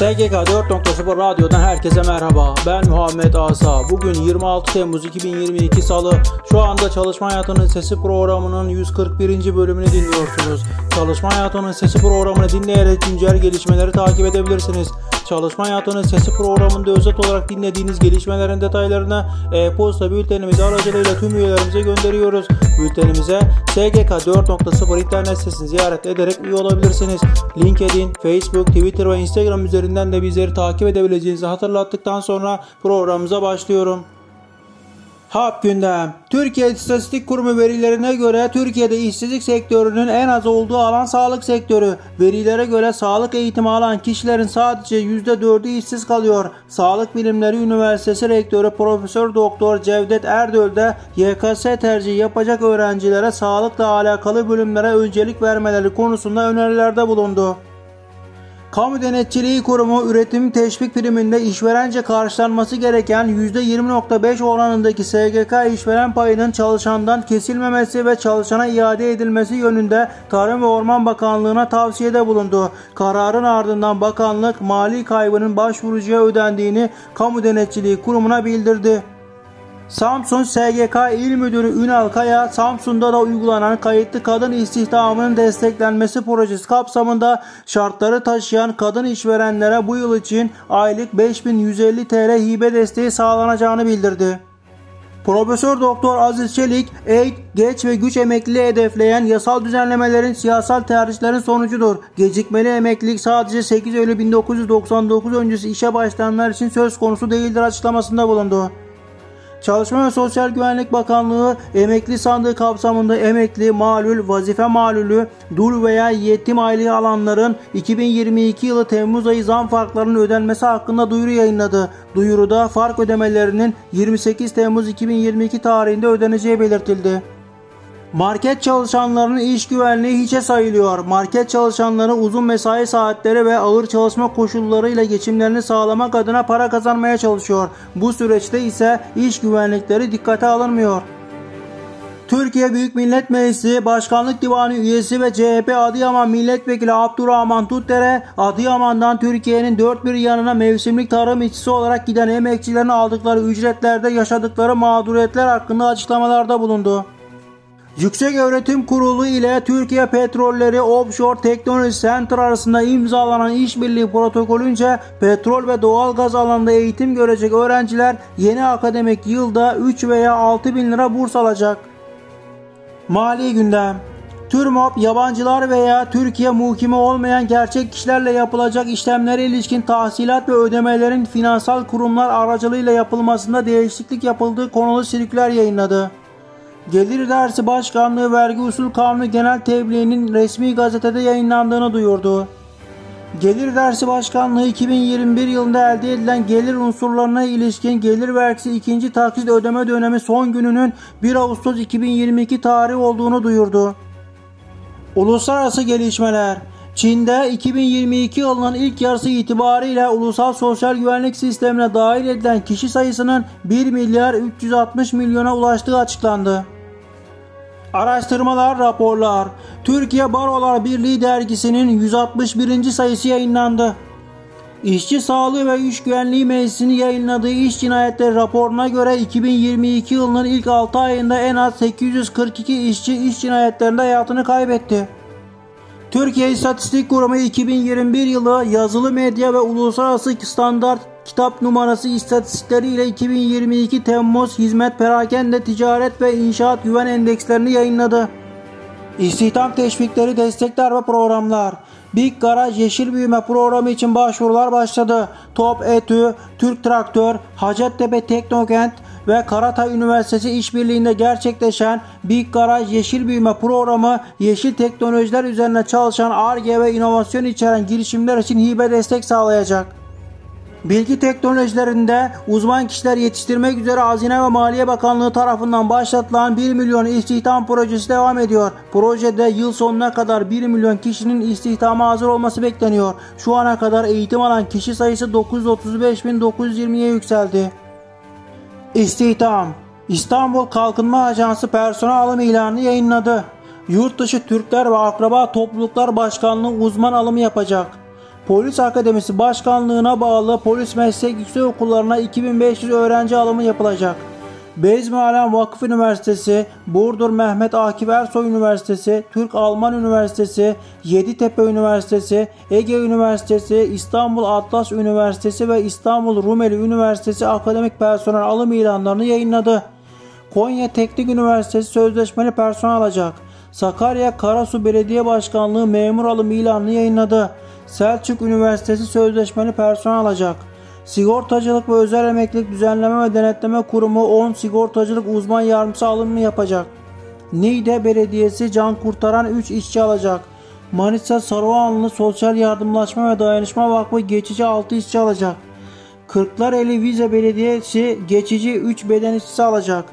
SGK 4.0 Radyo'dan herkese merhaba. Ben Muhammed Asa. Bugün 26 Temmuz 2022 Salı. Şu anda Çalışma Hayatının Sesi programının 141. bölümünü dinliyorsunuz. Çalışma Hayatının Sesi programını dinleyerek güncel gelişmeleri takip edebilirsiniz. Çalışma Hayatının Sesi programında özet olarak dinlediğiniz gelişmelerin detaylarını e-posta bültenimiz aracılığıyla tüm üyelerimize gönderiyoruz. Bültenimize SGK 4.0 internet sitesini ziyaret ederek üye olabilirsiniz. LinkedIn, Facebook, Twitter ve Instagram üzerinden de bizleri takip edebileceğinizi hatırlattıktan sonra programımıza başlıyorum. Hap gündem. Türkiye İstatistik Kurumu verilerine göre Türkiye'de işsizlik sektörünün en az olduğu alan sağlık sektörü. Verilere göre sağlık eğitimi alan kişilerin sadece %4'ü işsiz kalıyor. Sağlık Bilimleri Üniversitesi Rektörü Profesör Doktor Cevdet Erdöl de YKS tercihi yapacak öğrencilere sağlıkla alakalı bölümlere öncelik vermeleri konusunda önerilerde bulundu. Kamu Denetçiliği Kurumu üretim teşvik priminde işverence karşılanması gereken %20.5 oranındaki SGK işveren payının çalışandan kesilmemesi ve çalışana iade edilmesi yönünde Tarım ve Orman Bakanlığı'na tavsiyede bulundu. Kararın ardından bakanlık mali kaybının başvurucuya ödendiğini Kamu Denetçiliği Kurumu'na bildirdi. Samsun SGK İl Müdürü Ünal Kaya, Samsun'da da uygulanan kayıtlı kadın istihdamının desteklenmesi projesi kapsamında şartları taşıyan kadın işverenlere bu yıl için aylık 5150 TL hibe desteği sağlanacağını bildirdi. Profesör Doktor Aziz Çelik, eğit, geç ve güç emekliliği hedefleyen yasal düzenlemelerin siyasal tercihlerin sonucudur. Gecikmeli emeklilik sadece 8 Eylül 1999 öncesi işe başlayanlar için söz konusu değildir açıklamasında bulundu. Çalışma ve Sosyal Güvenlik Bakanlığı emekli sandığı kapsamında emekli, malul, vazife malulü, dul veya yetim aylığı alanların 2022 yılı Temmuz ayı zam farklarının ödenmesi hakkında duyuru yayınladı. Duyuruda fark ödemelerinin 28 Temmuz 2022 tarihinde ödeneceği belirtildi. Market çalışanlarının iş güvenliği hiçe sayılıyor. Market çalışanları uzun mesai saatleri ve ağır çalışma koşullarıyla geçimlerini sağlamak adına para kazanmaya çalışıyor. Bu süreçte ise iş güvenlikleri dikkate alınmıyor. Türkiye Büyük Millet Meclisi Başkanlık Divanı üyesi ve CHP Adıyaman Milletvekili Abdurrahman Tuttere, Adıyaman'dan Türkiye'nin dört bir yanına mevsimlik tarım işçisi olarak giden emekçilerin aldıkları ücretlerde yaşadıkları mağduriyetler hakkında açıklamalarda bulundu. Yüksek Öğretim Kurulu ile Türkiye Petrolleri Offshore Technology Center arasında imzalanan işbirliği protokolünce petrol ve doğal gaz alanında eğitim görecek öğrenciler yeni akademik yılda 3 veya 6 bin lira burs alacak. Mali gündem TÜRMOP yabancılar veya Türkiye muhkimi olmayan gerçek kişilerle yapılacak işlemlere ilişkin tahsilat ve ödemelerin finansal kurumlar aracılığıyla yapılmasında değişiklik yapıldığı konulu sirküler yayınladı. Gelir Dersi Başkanlığı Vergi Usul Kanunu Genel Tebliğinin resmi gazetede yayınlandığını duyurdu. Gelir Dersi Başkanlığı 2021 yılında elde edilen gelir unsurlarına ilişkin gelir vergisi ikinci taksit ödeme dönemi son gününün 1 Ağustos 2022 tarihi olduğunu duyurdu. Uluslararası gelişmeler Çin'de 2022 yılının ilk yarısı itibariyle ulusal sosyal güvenlik sistemine dahil edilen kişi sayısının 1 milyar 360 milyona ulaştığı açıklandı. Araştırmalar, raporlar. Türkiye Barolar Birliği dergisinin 161. sayısı yayınlandı. İşçi Sağlığı ve İş Güvenliği Meclisi'nin yayınladığı iş cinayetleri raporuna göre 2022 yılının ilk 6 ayında en az 842 işçi iş cinayetlerinde hayatını kaybetti. Türkiye İstatistik Kurumu 2021 yılı yazılı medya ve uluslararası standart kitap numarası istatistikleriyle 2022 Temmuz Hizmet Perakende Ticaret ve İnşaat Güven Endekslerini yayınladı. İstihdam teşvikleri, destekler ve programlar. Big Garaj Yeşil Büyüme Programı için başvurular başladı. Top Etü, Türk Traktör, Hacettepe Teknokent ve Karatay Üniversitesi işbirliğinde gerçekleşen Big Garaj Yeşil Büyüme Programı, yeşil teknolojiler üzerine çalışan ARGE ve inovasyon içeren girişimler için hibe destek sağlayacak. Bilgi teknolojilerinde uzman kişiler yetiştirmek üzere Hazine ve Maliye Bakanlığı tarafından başlatılan 1 milyon istihdam projesi devam ediyor. Projede yıl sonuna kadar 1 milyon kişinin istihdama hazır olması bekleniyor. Şu ana kadar eğitim alan kişi sayısı 935.920'ye yükseldi. İstihdam İstanbul Kalkınma Ajansı personel alım ilanını yayınladı. Yurt dışı Türkler ve Akraba Topluluklar Başkanlığı uzman alımı yapacak. Polis Akademisi Başkanlığına bağlı polis meslek yüksek okullarına 2500 öğrenci alımı yapılacak. Bezmi Alem Vakıf Üniversitesi, Burdur Mehmet Akif Ersoy Üniversitesi, Türk-Alman Üniversitesi, Yeditepe Üniversitesi, Ege Üniversitesi, İstanbul Atlas Üniversitesi ve İstanbul Rumeli Üniversitesi akademik personel alım ilanlarını yayınladı. Konya Teknik Üniversitesi sözleşmeli personel alacak. Sakarya Karasu Belediye Başkanlığı memur alım ilanını yayınladı. Selçuk Üniversitesi sözleşmeli personel alacak. Sigortacılık ve Özel Emeklilik Düzenleme ve Denetleme Kurumu 10 sigortacılık uzman yardımcısı alımını yapacak. Niğde Belediyesi can kurtaran 3 işçi alacak. Manisa Saruhanlı Sosyal Yardımlaşma ve Dayanışma Vakfı geçici 6 işçi alacak. Kırklareli Vize Belediyesi geçici 3 beden işçisi alacak.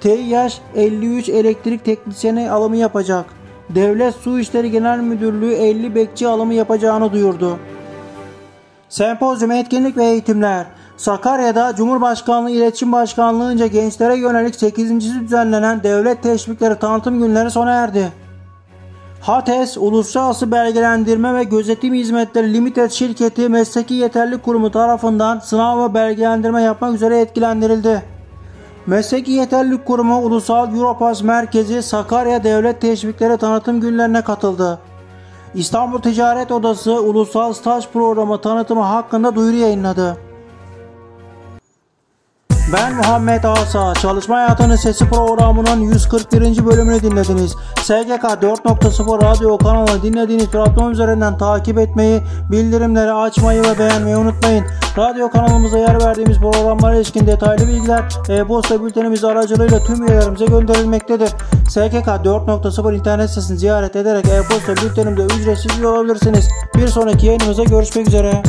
TİH 53 elektrik teknisyeni alımı yapacak. Devlet Su İşleri Genel Müdürlüğü 50 bekçi alımı yapacağını duyurdu. Sempozyum etkinlik ve eğitimler Sakarya'da Cumhurbaşkanlığı İletişim Başkanlığı'nca gençlere yönelik 8. düzenlenen devlet teşvikleri tanıtım günleri sona erdi. HATES Uluslararası Belgelendirme ve Gözetim Hizmetleri Limited şirketi Mesleki Yeterli Kurumu tarafından sınav ve belgelendirme yapmak üzere etkilendirildi. Mesleki Yeterlilik Kurumu Ulusal Europass Merkezi Sakarya Devlet Teşvikleri Tanıtım Günlerine katıldı. İstanbul Ticaret Odası Ulusal Staj Programı tanıtımı hakkında duyuru yayınladı. Ben Muhammed Asa. Çalışma Hayatının Sesi programının 141. bölümünü dinlediniz. SGK 4.0 radyo kanalını dinlediğiniz platform üzerinden takip etmeyi, bildirimleri açmayı ve beğenmeyi unutmayın. Radyo kanalımıza yer verdiğimiz programlara ilişkin detaylı bilgiler e-posta bültenimiz aracılığıyla tüm üyelerimize gönderilmektedir. SGK 4.0 internet sitesini ziyaret ederek e-posta bültenimde ücretsiz olabilirsiniz. Bir sonraki yayınımızda görüşmek üzere.